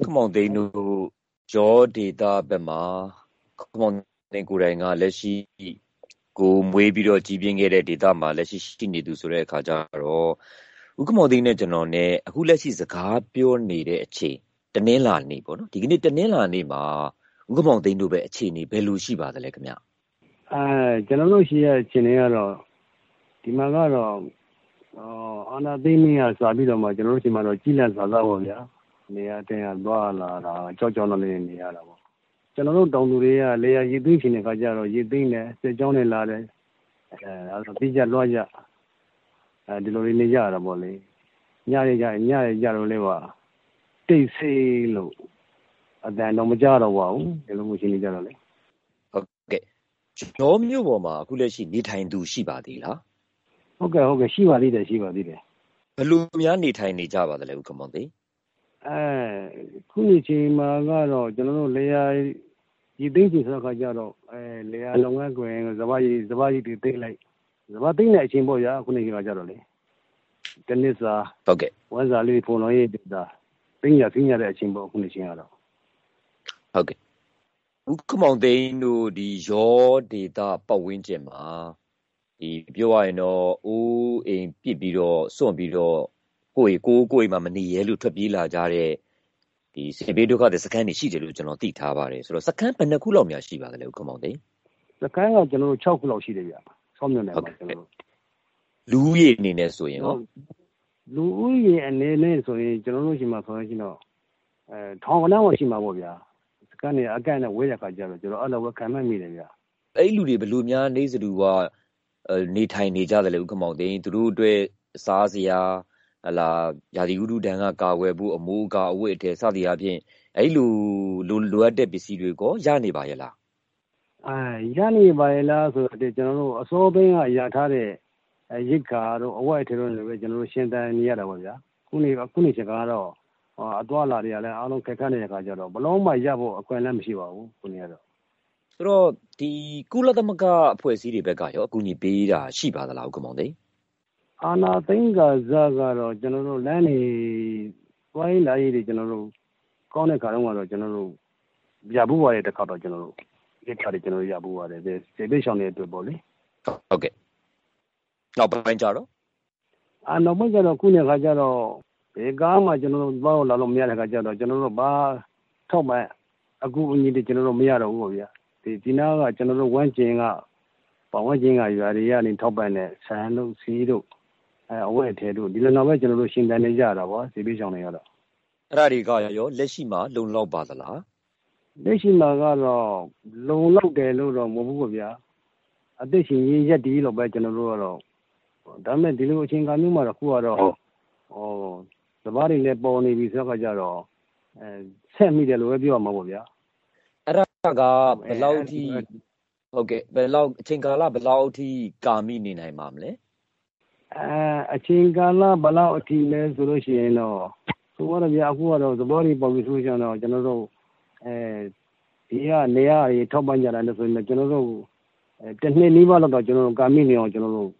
ခမောင်သိန်းတို့ယောဒေတာဘက်မှာခမောင်သိန်းကိုယ်တိုင်ကလက်ရှိကိုမွေးပြီးတော့ကြီးပြင်းခဲ့တဲ့ဒေတာမှာလက်ရှိရှိနေသူဆိုတဲ့အခါကျတော့ဥက္ကမောင်သိန်းနဲ့ကျွန်တော်နဲ့အခုလက်ရှိစကားပြောနေတဲ့အချိန်တနင်္လာနေ့ပေါ့နော်ဒီကနေ့တနင်္လာနေ့မှာဥက္ကမောင်သိန်းတို့ပဲအခြေအနေဘယ်လိုရှိပါသလဲခင်ဗျအဲကျွန်တော်တို့ရှိရအခြေအနေကတော့ဒီမှာကတော့အာနာသိမင်းကစာပြီးတော့မှကျွန်တော်တို့ချိန်မှာတော့ကြီးလန့်စာသားပေါ့ဗျာ နေရာတင်ရသွားလာတာကြောက်ကြောက်တော့နေနေရတာပေါ့ကျွန်တော်တို့တောင်သူတွေကလေယာရည်သိမ်းရှင်တဲ့ခါကျတော့ရည်သိမ်းတယ်စစ်ကြောင်းနဲ့လာတယ်အဲအဲ့တော့ပြီးကြလွှားကြအဲဒီလိုလေးနေကြရတာပေါ့လေညရကြညရကြတော့လေပါတိတ်ဆိတ်လို့အတန်တော့မကြတော့ပါဘူးဒီလိုမျိုးရှင်းနေကြတော့လေဟုတ်ကဲ့ကျော်မြို့ပေါ်မှာအခုလက်ရှိနေထိုင်သူရှိပါသေးလားဟုတ်ကဲ့ဟုတ်ကဲ့ရှိပါသေးတယ်ရှိပါသေးတယ်ဘယ်လိုများနေထိုင်နေကြပါသလဲဦးခမောင်သိ အဲခုနေချိန်မှာကတော့ကျွန်တော်တို့လေယာရည်သိမ်းချိန်ဆိုတော့ခါကြတော့အဲလေယာလုံငန်းကွင်စဘာကြီးစဘာကြီးတွေသိမ့်လိုက်စဘာသိမ့်တဲ့အချိန်ပေါ့ဗျာခုနေချိန်ကကြတော့လေတနစ်စာဟုတ်ကဲ့ဝမ်းစာလေးပုံတော်ရေးတာသိမ့်ရသိမ့်ရတဲ့အချိန်ပေါ့ခုနေချိန်ကတော့ဟုတ်ကဲ့ဦးခမောင်သိန်းတို့ဒီရောဒေတာပတ်ဝန်းကျင်မှာဒီပြောရရင်တော့အိုးအိမ်ပစ်ပြီးတော့စွန့်ပြီးတော့ ကိုယ့်ကိုယ်ကိုယ်မှာမနေရဲလို့ထွက်ပြေးလာကြတဲ့ဒီစေဘေးဒုက္ခတဲ့စခန်းတွေရှိတယ်လို့ကျွန်တော်သိထားပါတယ်ဆိုတော့စခန်းဘယ်နှခုလောက်များရှိပါသလဲဦးခမောင်သိန်းစခန်းကကျွန်တော်တို့6ခုလောက်ရှိတယ်ဗျာဆောင်းမြုံနယ်မှာကျွန်တော်တို့လူဦးရေအနေနဲ့ဆိုရင်ရောလူဦးရေအနေနဲ့ဆိုရင်ကျွန်တော်တို့ရှိမှာဆိုရင်တော့အဲထောင်ကနန်းဝရှိမှာပေါ့ဗျာစခန်းတွေအကန့်နဲ့ဝေးတဲ့ခါကျတော့ကျွန်တော်အဲ့လိုပဲခံမှတ်မိတယ်ဗျာအဲ့လူတွေဘယ်လိုများနေစတူကနေထိုင်နေကြတယ်လေဦးခမောင်သိန်းသူတို့အတွက်စားစရာဟလာ ရာသီဥတုဒဏ်က ကာကွယ်ဖို့ အမိုးအကာ အဝတ်အထည် စသည်အပြင်အဲ့လိုလို လိုအပ်တဲ့ပစ္စည်းတွေကိုရနေပါရဲ့လားအဲရနေပါရဲ့လားဆိုတော့ကျွန်တော်တို့ အစောပိုင်းက ရထားတဲ့ ရိတ်ခါတို့ အဝတ်အထည်တို့လည်းပဲ ကျွန်တော်တို့ ရှင်းတန်းနေရတာပေါ့ဗျာခုနေခုနေချက်ကတော့ အသွားလာတွေကလည်း အားလုံးခက်ခဲနေတဲ့ခါကျတော့ဘလုံးမှရဖို့ အခွင့်အလမ်း မရှိပါဘူးခုနေရတော့ဆိုတော့ဒီကုလသမဂ္ဂအဖွဲ့အစည်းတွေဘက်ကရော အကူအညီပေးတာ ရှိပါသလား ဦးကမောင်သိ အာနာသိန်းကဇာကတော့ကျွန်တော်တို့လမ်းနေဝိုင်းလာရေးတွေကျွန်တော်တို့ကောင်းတဲ့ခါတော့ကတော့ကျွန်တော်တို့ရဘူးပါတဲ့တစ်ခါတော့ကျွန်တော်တို့ဒီခါတွေကျွန်တော်တို့ရဘူးပါတယ်ဒီစေဘေးရှောင်းတဲ့အတွက်ပေါ့လေဟုတ်ကဲ့နောက်ပိုင်းကြတော့အာနောက်ပိုင်းကြတော့ခုနေခါကျတော့ဒီကားမှကျွန်တော်တို့ဘာလို့လာလို့မရတဲ့ခါကျတော့ကျွန်တော်တို့ဘာထောက်မှအကူအညီတွေကျွန်တော်တို့မရတော့ဘူးပေါ့ဗျာဒီဒီနားကကျွန်တော်တို့ဝမ်းကျင်ကပဝန်းကျင်ကရွာတွေကနေထောက်ပံ့တဲ့ဆန်တို့စီးတို့ အဲအဝတ်အထည်တို့ဒီလိုတော့ပဲကျွန်တော်တို့ရှင်တန်နေကြတာပေါ့စီပေးဆောင်တွေကတော့အဲ့ဒါတွေကရောလက်ရှိမှာလုံလောက်ပါသလားလက်ရှိမှာကတော့လုံလောက်တယ်လို့တော့မဟုတ်ဘူးဗျာအသက်ရှင်ရင်းရက်ဒီလို့ပဲကျွန်တော်တို့ကတော့ဒါပေမဲ့ဒီလိုအချိန်ကမျိုးမှာတော့ခုကတော့ဟောသဘာဝတွေလည်းပေါ်နေပြီဆိုတော့ကြတော့အဲဆက်မိတယ်လို့ပဲပြောရမှာပေါ့ဗျာအဲ့ဒါကဘယ်လောက်ထိဟုတ်ကဲ့ဘယ်လောက်အချိန်ကာလဘယ်လောက်ထိကာမိနေနိုင်ပါမလဲ အဲအချိန်ကာလဘယ်လောက်အထိလဲဆိုလို့ရှိရင်တော့ဆိုတော့ဗျာအခုကတော့သဘောတွေပေါ်ပြီးဆိုရင်တော့ကျွန်တော်တို့အဲဒီကနေရာတွေထောက်ပံ့ကြတာလည်းဆိုရင်ကျွန်တော်တို့တနှစ်နီးပါးလောက်တော့ကျွန်တော်တို့ကာမိနေအောင်ကျွန်တော်တို့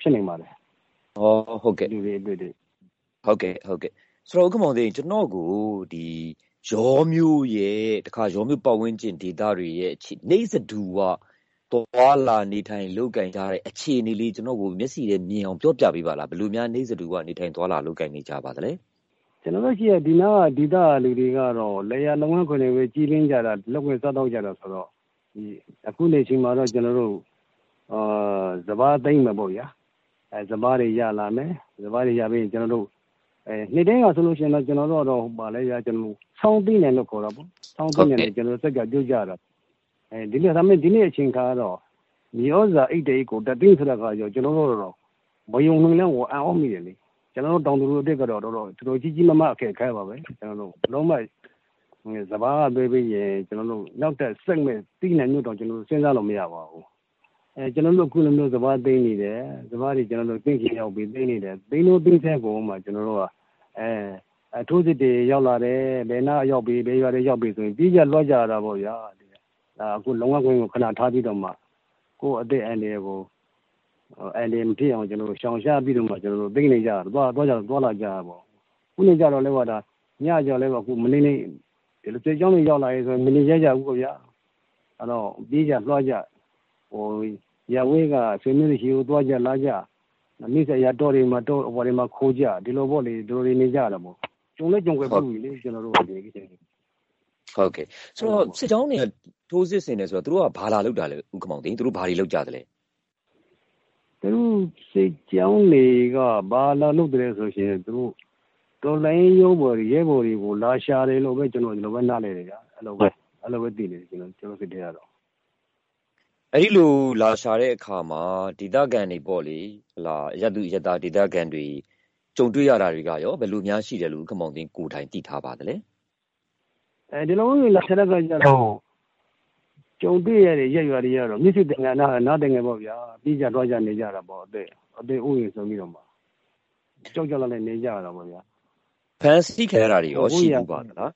ဖြစ်နေပါတယ်။ဟောဟုတ်ကဲ့လူတွေအတွက်တွေဟုတ်ကဲ့ဟုတ်ကဲ့ဆိုတော့ဥက္ကမောင်သိကျွန်တော်ကိုဒီရောမျိုးရဲ့တခါရောမျိုးပတ်ဝန်းကျင်ဒေသတွေရဲ့နေစဒူက သွားလာနေထိုင် လုပ်ကင်ကြတဲ့ အခြေအနေလေး ကျွန်တော်ကို မျက်စိနဲ့မြင်အောင် ပြောပြပေးပါလား ဘယ်လိုများ နေစဒူကနေထိုင်သွားလာ လုပ်ကင်နေကြပါသလဲ ကျွန်တော်တို့ရှိရဒီနာကဒေသလူတွေကတော့လေယာလုံငန်းခွင်တွေပဲ ကြီးလင်းကြတာလက်ွယ်စားတော့ကြတာဆိုတော့ဒီအခုနေချိန်မှာတော့ ကျွန်တော်တို့အာစဘာသိမ့်မှာပေါ့ဗျာအဲစဘာတွေ ရလာမယ်စဘာတွေရပြီးကျွန်တော်တို့အဲနေ့တိုင်းကဆိုလို့ရှိရင်တော့ကျွန်တော်တို့တော့ပါလဲရကျွန်တော်ဆောင်းသိနေလို့ ခေါ်တာပေါ့ ဆောင်းသိနေတယ်ကျွန်တော်စက်ကပြုတ်ကြတာ အဲဒီနေ့ဒါမဲ့ဒီနေ့အချိန်ခါတော့မြေဩဇာအိတ်တေးကိုတသိန်းဆိုတဲ့ခါကျကျွန်တော်တို့တော့မယုံနိုင်လဲဟောအံ့ဩမိတယ်လေကျွန်တော်တို့တောင်သူတို့အတွက်ကတော့တော့တော်တော်ကြီးကြီးမားမားအခက်ခဲပါပဲကျွန်တော်တို့လုံးဝစဘာကပေးပြီးရင်ကျွန်တော်တို့နောက်တက်စက်မဲ့တိနေမျိုးတော့ကျွန်တော်တို့စဉ်းစားလို့မရပါဘူးအဲကျွန်တော်တို့ခုလိုမျိုးစဘာသိနေတယ်စဘာတွေကျွန်တော်တို့သိချင်ရောက်ပြီးသိနေတယ်သိလို့သိတဲ့ပုံမှာကျွန်တော်တို့ကအဲအထိုးစစ်တွေရောက်လာတယ်ဘယ်နာရောက်ပြီးဘယ်ရွာတွေရောက်ပြီးဆိုရင်ပြီးကြလွှတ်ကြတာပေါ့ဗျာဒါ အခုလုံဝခွင့်ကိုခဏထားပြီးတော့မှကိုယ့်အသက်အန္တရာယ်ကိုအန္တရာယ်မဖြစ်အောင်ကျွန်တော်တို့ရှောင်ရှားပြီးတော့မှကျွန်တော်တို့သိနေကြတာသွားသွားကြသွားလာကြတာပေါ့ခုနေကြတော့လည်းဟောဒါညကြော်လဲအခုမနေနေဒီလိုစစ်ကြောင်းတွေရောက်လာရေးဆိုမနေရကြဘူးကွဗျာအဲ့တော့ပြေးကြလွှားကြဟိုရဝေးကဆွေမျိုးတွေရှိကိုသွားကြလာကြမိစရာတော့တွေမှာတော့ဟိုတွေမှာခိုးကြဒီလိုပေါ့လေဒီလိုတွေနေကြတာပေါ့ကျုံလဲကျုံွယ်ပြပြီလေကျွန်တော်တို့ကဒီကိစ္စဟုတ်ကဲ့ဆိုတော့စစ်ကြောင်းတွေက ထိုးစစ်ဆင်နေဆိုတော့သူတို့ကဘာလာလောက်တာလဲဥက္ကမောင်တင်သူတို့ဘာတွေလောက်ကြတယ်လဲသူတို့စစ်ကြောင်းတွေကဘာလာလောက်တယ်ဆိုရှင်သူတို့တော်လိုင်းရုံးပေါ်ရဲဘော်တွေကိုလာရှာတယ်လို့ပဲကျွန်တော်ဒီလိုပဲနားလဲတယ်ဗျာအဲ့လိုပဲအဲ့လိုပဲသိနေတယ်ကျွန်တော်ကျွန်တော်စစ်တဲ့ရတော့အဲ့ဒီလိုလာရှာတဲ့အခါမှာဒေသခံတွေပေါ့လေဟလာရတုရတာဒေသခံတွေကြုံတွေ့ရတာတွေကရောဘယ်လိုများရှိတယ်လို့ခမောင်သိန်းကိုတိုင်သိထားပါတယ်လေအဲဒီလိုမျိုးလာရှာတဲ့ကကြတော့ ကြုံတွေ့ရတဲ့ရက်ရွာတွေကတော့မြစ်စစ်တင်ငါနာနာတင်ငယ်ပေါ့ဗျာပြီးကြတော့ကြနေကြတာပေါ့အသက်အသက်ဥယျာဉ်ဆိုပြီးတော့မှကြောက်ကြောက်လည်းနေကြတာပေါ့ဗျာဖန်စီခဲရတာတွေရောရှိဘူးပါလား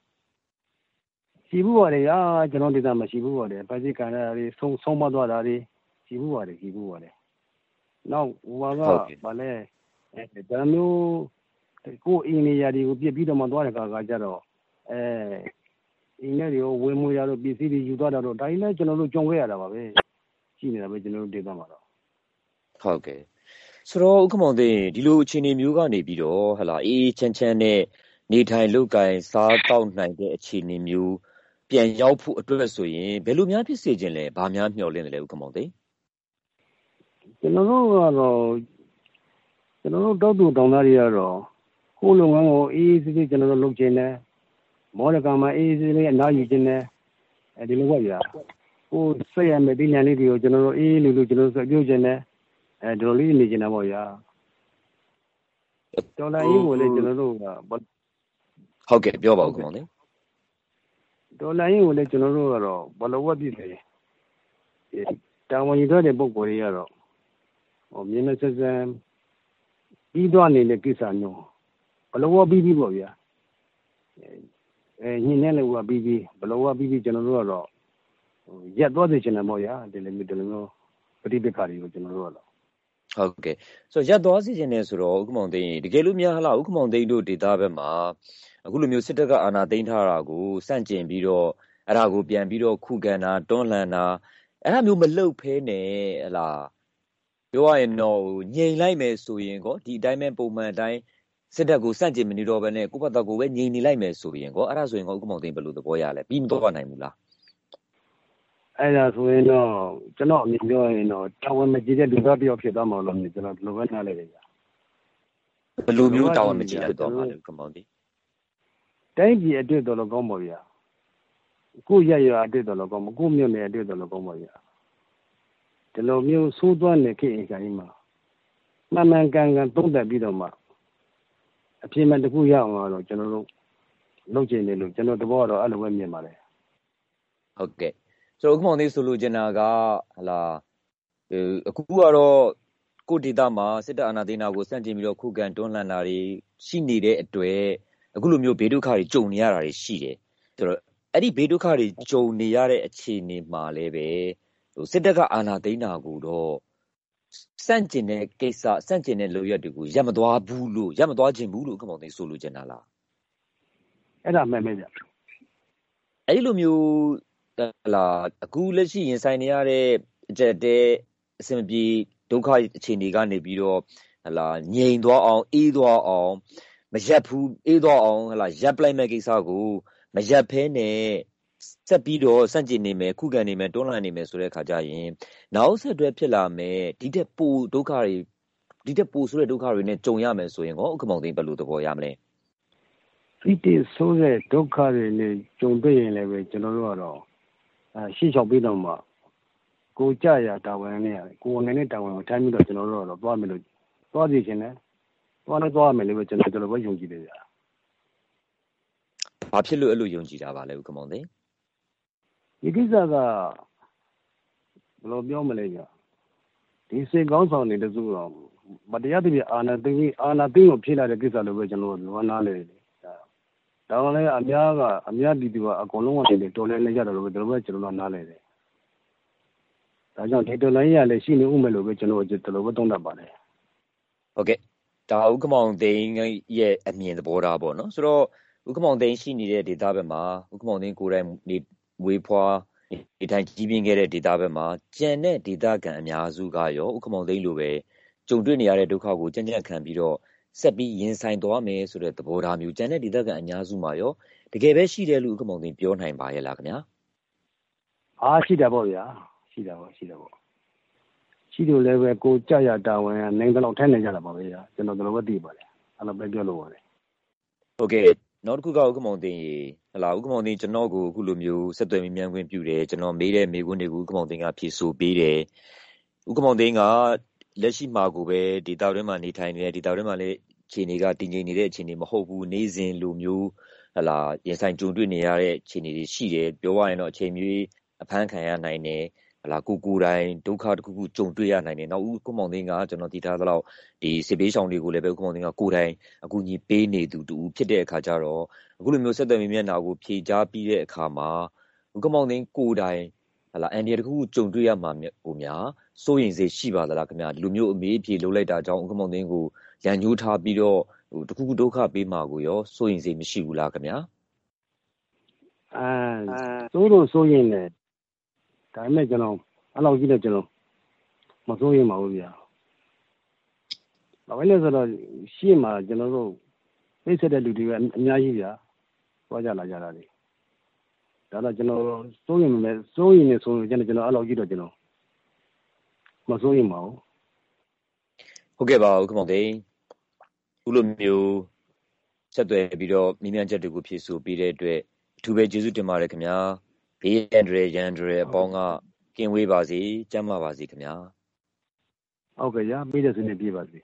ရှိဘူးပါတယ်ရာကျွန်တော်ဒေသမှာရှိဘူးပါတယ်ပါစီကန်ရတာတွေဆုံးဆုံးမသွားတာတွေရှိဘူးပါတယ်ရှိဘူးပါတယ်နောက်ဟိုကဗာလဲအဲဒါမျိုးကိုအင်းနေရာတွေကိုပြစ်ပြီးတော့မှသွားတဲ့ခါကကြတော့အဲ အင်းနဲ့တွေကိုဝေမွေရတော့ပစ္စည်းတွေယူသွားတာတော့ဒါကြီးလည်းကျွန်တော်တို့ကြုံခဲ့ရတာပါပဲရှိနေတာပဲကျွန်တော်တို့ဒေသမှာတော့ဟုတ်ကဲ့ဆိုတော့ဥက္ကမောင်သိဒီလိုအခြေအနေမျိုးကနေပြီးတော့ဟလာအေးချမ်းချမ်းနဲ့နေထိုင်လုပ်ကိုင်စားတောက်နိုင်တဲ့အခြေအနေမျိုးပြန်ရောက်ဖို့အတွက်ဆိုရင်ဘယ်လိုများဖြစ်စေခြင်းလဲဘာများမျှော်လင့်တယ်လဲဥက္ကမောင်သိကျွန်တော်တို့ကတော့ကျွန်တော်တို့တောက်တူတောင်သားတွေကတော့ကိုယ်လုပ်ငန်းကိုအေးအေးဆေးဆေးကျွန်တော်တို့လုပ်ခြင်းနဲ့ မောရကမှာအေးအေးဆေးဆေးအနားယူခြင်းနဲ့အဲဒီလိုပေါ့ဗျာကိုယ်ဆက်ရမယ်ဒီညလေးတွေကိုကျွန်တော်တို့အေးအေးလူလူကျွန်တော်တို့ပြုတ်ခြင်းနဲ့အဲဒီလိုလေးနေခြင်းနဲ့ပေါ့ဗျာတော်လိုင်းကြီးကိုလည်းကျွန်တော်တို့ကဟုတ်ကဲ့ပြောပါဦးခင်ဗျာတော်လိုင်းကြီးကိုလည်းကျွန်တော်တို့ကတော့ဘလဝတ်ပြည်တယ်တာဝန်ယူတဲ့ပုံပေါ်တွေကတော့ဟိုမြင်းနဲ့ဆက်ဆံပြီးသွားနေတဲ့ကိစ္စမျိုးဘလဝပြီးပြီးပေါ့ဗျာ အဲညင်းနေလို့ကပြီးပြီးဘလဝပြီးပြီးကျွန်တော်တို့ကတော့ရက်သွားစေချင်တယ်ပေါ့ဗျာဒီလိုမျိုးဒီလိုမျိုးပဋိပက္ခတွေကိုကျွန်တော်တို့ကတော့ဟုတ်ကဲ့ဆိုရက်သွားစီခြင်းနဲ့ဆိုတော့ဥက္ကမောင်သိန်းတကယ်လို့များဟလားဥက္ကမောင်သိန်းတို့ဒေတာဘက်မှာအခုလိုမျိုးစစ်တပ်ကအာဏာသိမ်းထားတာကိုစန့်ကျင်ပြီးတော့အဲ့ဒါကိုပြန်ပြီးတော့ခုခံတာတွန်းလှန်တာအဲ့ဒါမျိုးမလုပ်ဖဲနဲ့ဟလားပြောရရင်တော့ငြိမ်လိုက်မယ်ဆိုရင်ကောဒီအတိုင်းပဲပုံမှန်အတိုင်း စစ်တပ်ကိုစန့်ကျင်မနေတော့ဘဲနဲ့ ကိုယ့်ဘက်ကိုပဲ ငြိမ်နေလိုက်မယ်ဆိုရင်ကော အဲ့ဒါဆိုရင်ကောဥက္ကမောင်သိန်း ဘယ်လိုသဘောရလဲ ပြီးမတော့နိုင်ဘူးလား အဲ့ဒါဆိုရင်တော့ ကျွန်တော်အမြင်ပြောရင်တော့ တာဝန်မကြီးတဲ့ လူသားတယောက် ဖြစ်သွားမှာလို့ ကျွန်တော် ဒီလိုပဲ နားလည်တယ်ကြာဘယ်လိုမျိုး တာဝန်မကြီးဖြစ်သွားမှာလဲကမောင်ဒီတိုင်းပြည်အတွက်တော်တော်ကောင်းပါဗျာ ကိုရရအတွက်တော်တော်ကောင်းမကိုမြို့နယ်အတွက်တော်တော်ကောင်းပါဗျာ ဒီလိုမျိုး ဆိုးသွမ်းနေခေတ်အချိန်မှာ မှန်မှန်ကန်ကန် သုံးသပ်ပြီးတော့မှ အပြင်းမဲ့တစ်ခုရအောင်တော့ကျွန်တော်တို့လုပ်ချင်တယ်လို့ကျွန်တော်တဘောကတော့အဲ့လိုပဲမြင်ပါတယ်ဟုတ်ကဲ့ဆိုတော့ဥက္ကမောင်သေးဆိုလိုချင်တာကဟလာအခုကတော့ကိုဒေတာမှာစစ်တပ်အာဏာသိမ်းတာကိုစန့်ကျင်ပြီးတော့ခုခံတွန်းလှန်တာတွေရှိနေတဲ့အတွက်အခုလိုမျိုးဘေးဒုက္ခတွေကြုံနေရတာတွေရှိတယ်ဆိုတော့အဲ့ဒီဘေးဒုက္ခတွေကြုံနေရတဲ့အခြေအနေမှာလည်းပဲဟိုစစ်တပ်ကအာဏာသိမ်းတာကိုတော့ စန့်ကျင်တဲ့ကိစ္စစန့်ကျင်တဲ့လုပ်ရက်တွေကို ရပ်မသွားဘူးလို့ ရပ်မသွားခြင်းဘူးလို့ဥက္ကမောင်သိဆိုလိုချင်တာလား အဲ့ဒါ မှန်ပဲဗျ အဲ့ဒီလိုမျိုးလာအခုလက်ရှိ ရင်ဆိုင်နေရတဲ့ အကြက်တဲ့အဆင်ပြေ ဒုက္ခအခြေအနေကနေပြီးတော့ဟလာငြိမ်သွားအောင် အေးသွားအောင် မရက်ဘူး အေးသွားအောင်ဟလာရက်ပလိုက်မဲ့ကိစ္စကို မရက်ဖဲနဲ့ ဆက်ပြီးတော့စန့်ကျင်နေမယ် ခုခံနေမယ် တွန်းလှန်နေမယ်ဆိုတဲ့အခါကျရင် နောက်ဆက်တွဲဖြစ်လာမယ်ဒီတဲ့ပိုဒုက္ခတွေ ဒီတဲ့ပိုဆိုတဲ့ ဒုက္ခတွေနဲ့ ကြုံရမယ်ဆိုရင်ဟောဥက္ကမောင်သိဘယ်လိုသဘောရမလဲဒီတဲ့ဆိုတဲ့ဒုက္ခတွေနဲ့ ကြုံတွေ့ရင်လည်းပဲ ကျွန်တော်တို့ကတော့အဲရှေ့လျှောက်ပြီးတော့မှ ကိုကြရတာဝန်နဲ့ ကိုအနေနဲ့တာဝန်ကိုထိုင်းပြီးတော့ ကျွန်တော်တို့တော့ သွားမယ်လို့ သွားစီခြင်းနဲ့သွားလည်း သွားမယ်လို့ပဲကျွန်တော်ကျွန်တော်ပဲ ယုံကြည်တယ်ဗျာဘာဖြစ်လို့ အဲ့လို ယုံကြည်တာပါလဲဥက္ကမောင်သိ ဒီကိစ္စကဘယ်လိုပြောမလဲဗျာဒီစေကောင်းဆောင်နေတဲ့စုတော့မတရားတပြအာဏာသိမ်းအာဏာသိမ်းကိုဖြစ်လာတဲ့ကိစ္စလို့ပဲကျွန်တော်တို့နားလေတယ်ဒါမှလည်းအများကအများပြည်သူကအကုန်လုံးကနေတော်လဲနေကြတယ်လို့ကျွန်တော်ပဲကျွန်တော်နားလဲတယ်ဒါကြောင့်ဒီတော်လိုင်းရလည်းရှိနေဦးမယ်လို့ပဲကျွန်တော်ကျွန်တော်ပဲသုံးသပ်ပါတယ်ဟုတ်ကဲ့ဒါဥက္ကမောင်သိန်းရဲ့အမြင်သဘောထားပေါ့နော်ဆိုတော့ဦးခမောင်သိန်းရှိနေတဲ့ဒေသဘက်မှာဦးခမောင်သိန်းကိုယ်တိုင်နေ မွေးဖွားနေထိုင်ကြီးပြင်းခဲ့တဲ့ဒေသဘက်မှာကြံတဲ့ဒေသခံအများစုကရော ဦးခမောင်သိန်းလိုပဲ ကြုံတွေ့နေရတဲ့ဒုက္ခကို ကြံ့ကြံ့ခံပြီးတော့ ဆက်ပြီးရင်ဆိုင်သွားမယ်ဆိုတဲ့ သဘောထားမျိုးကြံတဲ့ဒေသခံအများစုမှာရော တကယ်ပဲရှိတယ်လို့ ဦးခမောင်သိန်း ပြောနိုင်ပါရဲ့လားခင်ဗျာအားရှိတာပေါ့ဗျာရှိတာပေါ့ရှိတာပေါ့ ရှိလို့လည်းပဲ ကိုကြရတာဝန်က နိုင်တော့ထိုင်နေကြတာပါပဲဗျာ ကျွန်တော်တို့ပဲ သိပါတယ် အဲ့လိုပဲ ပြောလို့ပါတယ် ဟုတ်ကဲ့ နောက်တစ်ခုကဥက္ကမောင်သိန်းရေဟလာဥက္ကမောင်သိန်း ကျွန်တော်ကို အခုလိုမျိုး ဆက်သွယ်မြင်မြန်ခွင့်ပြုတယ် ကျွန်တော်မေးတဲ့ မေးခွန်းတွေကိုဥက္ကမောင်သိန်းက ဖြေဆိုပေးတယ်ဥက္ကမောင်သိန်းက လက်ရှိမှာကိုပဲ ဒေတာတွင်းမှာနေထိုင်နေတဲ့ဒေတာတွင်းမှာလည်း အခြေအနေက တည်ငြိမ်နေတဲ့ အခြေအနေ မဟုတ်ဘူး နေစဉ်လိုမျိုးဟလာရင်ဆိုင်ကြုံတွေ့နေရတဲ့ အခြေအနေတွေ ရှိတယ် ပြောရရင်တော့ အချိန်မျိုးအဖမ်းခံရနိုင်တယ် ဟလာကိုကိုယ်တိုင် ဒုက္ခတစ်ခုခု ကြုံတွေ့ရနိုင်တယ် နောက်ဥက္ကမောင်သိန်းက ကျွန်တော်တည်ထားသလောက်ဒီစစ်ဘေးရှောင်တွေကိုလည်းပဲဥက္ကမောင်သိန်းကကိုယ်တိုင် အကူအညီပေးနေသူတူဖြစ်တဲ့အခါကျတော့ အခုလိုမျိုး ဆက်သွယ်မြင်မျက်နှာကို ဖြေကြားပြီးတဲ့အခါမှာဥက္ကမောင်သိန်းကိုယ်တိုင်ဟလာအန်ဒီရတစ်ခုခု ကြုံတွေ့ရမှာဟိုများ စိုးရင်စိတ် ရှိပါသလားခင်ဗျာဒီလိုမျိုး အမေးအဖြေ လုပ်လိုက်တာကြောင့်ဥက္ကမောင်သိန်းကို ရန်ညှိုးထားပြီးတော့ဟိုတစ်ခုခု ဒုက္ခပေးမှာကိုရော စိုးရင်စိတ် မရှိဘူးလားခင်ဗျာအဲစိုးလို့စိုးရင်လည်း ဒါပေမဲ့ကျွန်တော်အဲ့လောက်ကြီးလည်းကျွန်တော်မစိုးရင်ပါဘူးဗျာဘာပဲလဲဆိုတော့ရှေ့မှာကျွန်တော်တို့သိဆက်တဲ့လူတွေကအများကြီးဗျာသွားကြလာကြတာလေဒါတော့ကျွန်တော်စိုးရင်မယ်စိုးရင်နေဆိုရင်ကျွန်တော်ကျွန်တော်အဲ့လောက်ကြီးတော့ကျွန်တော်မစိုးရင်ပါဘူးဟုတ်ကဲ့ပါဥက္ကမောင်သိန်းခုလိုမျိုးဆက်သွယ်ပြီးတော့မိမြန်ချက်တွေကိုဖြည့်ဆို့ပေးတဲ့အတွက်အထူးပဲကျေးဇူးတင်ပါတယ်ခင်ဗျာ ဘေးရန်ဒရယ်ရန်ဒရယ်အပေါင်းကကင်းဝေးပါစေကျမ်းမာပါစေခင်ဗျာဟုတ်ကဲ့ဗျာပြီးတဲ့စနေပြေးပါစေ